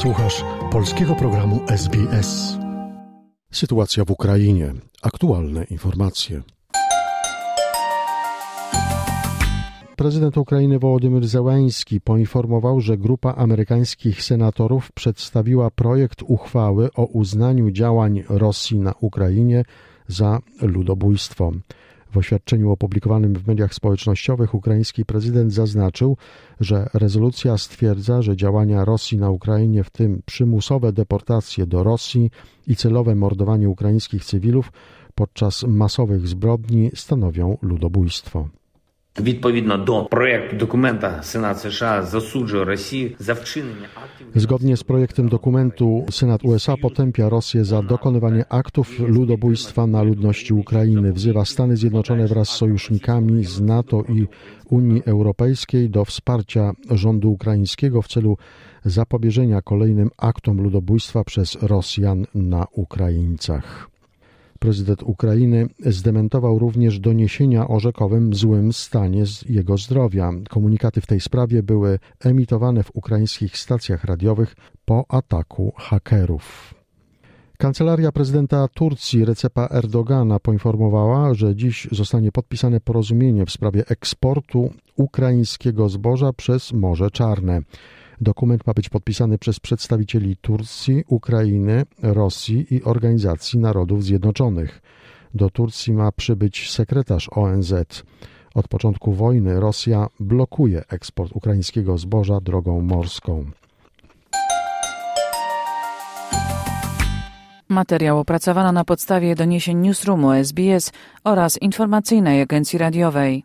Słuchasz polskiego programu SBS. Sytuacja w Ukrainie. Aktualne informacje. Prezydent Ukrainy Wołodymyr Zełański poinformował, że grupa amerykańskich senatorów przedstawiła projekt uchwały o uznaniu działań Rosji na Ukrainie za ludobójstwo. W oświadczeniu opublikowanym w mediach społecznościowych ukraiński prezydent zaznaczył, że rezolucja stwierdza, że działania Rosji na Ukrainie, w tym przymusowe deportacje do Rosji i celowe mordowanie ukraińskich cywilów podczas masowych zbrodni stanowią ludobójstwo. Відповідно до проекту документа Сенат США засуджує Росію за вчинення актів. Zgodnie z projektem dokumentu Senat USA potępia Rosję za dokonywanie aktów ludobójstwa na ludności Ukrainy. Wzywa Stany Zjednoczone wraz z sojusznikami z NATO i Unii Europejskiej do wsparcia rządu ukraińskiego w celu zapobieżenia kolejnym aktom ludobójstwa przez Rosjan na Ukraińcach. Prezydent Ukrainy zdementował również doniesienia o rzekowym złym stanie jego zdrowia. Komunikaty w tej sprawie były emitowane w ukraińskich stacjach radiowych po ataku hakerów. Kancelaria prezydenta Turcji Recepa Erdogana poinformowała, że dziś zostanie podpisane porozumienie w sprawie eksportu ukraińskiego zboża przez Morze Czarne. Dokument ma być podpisany przez przedstawicieli Turcji, Ukrainy, Rosji i Organizacji Narodów Zjednoczonych. Do Turcji ma przybyć sekretarz ONZ. Od początku wojny Rosja blokuje eksport ukraińskiego zboża drogą morską. Materiał opracowano na podstawie doniesień Newsroomu SBS oraz informacyjnej agencji radiowej.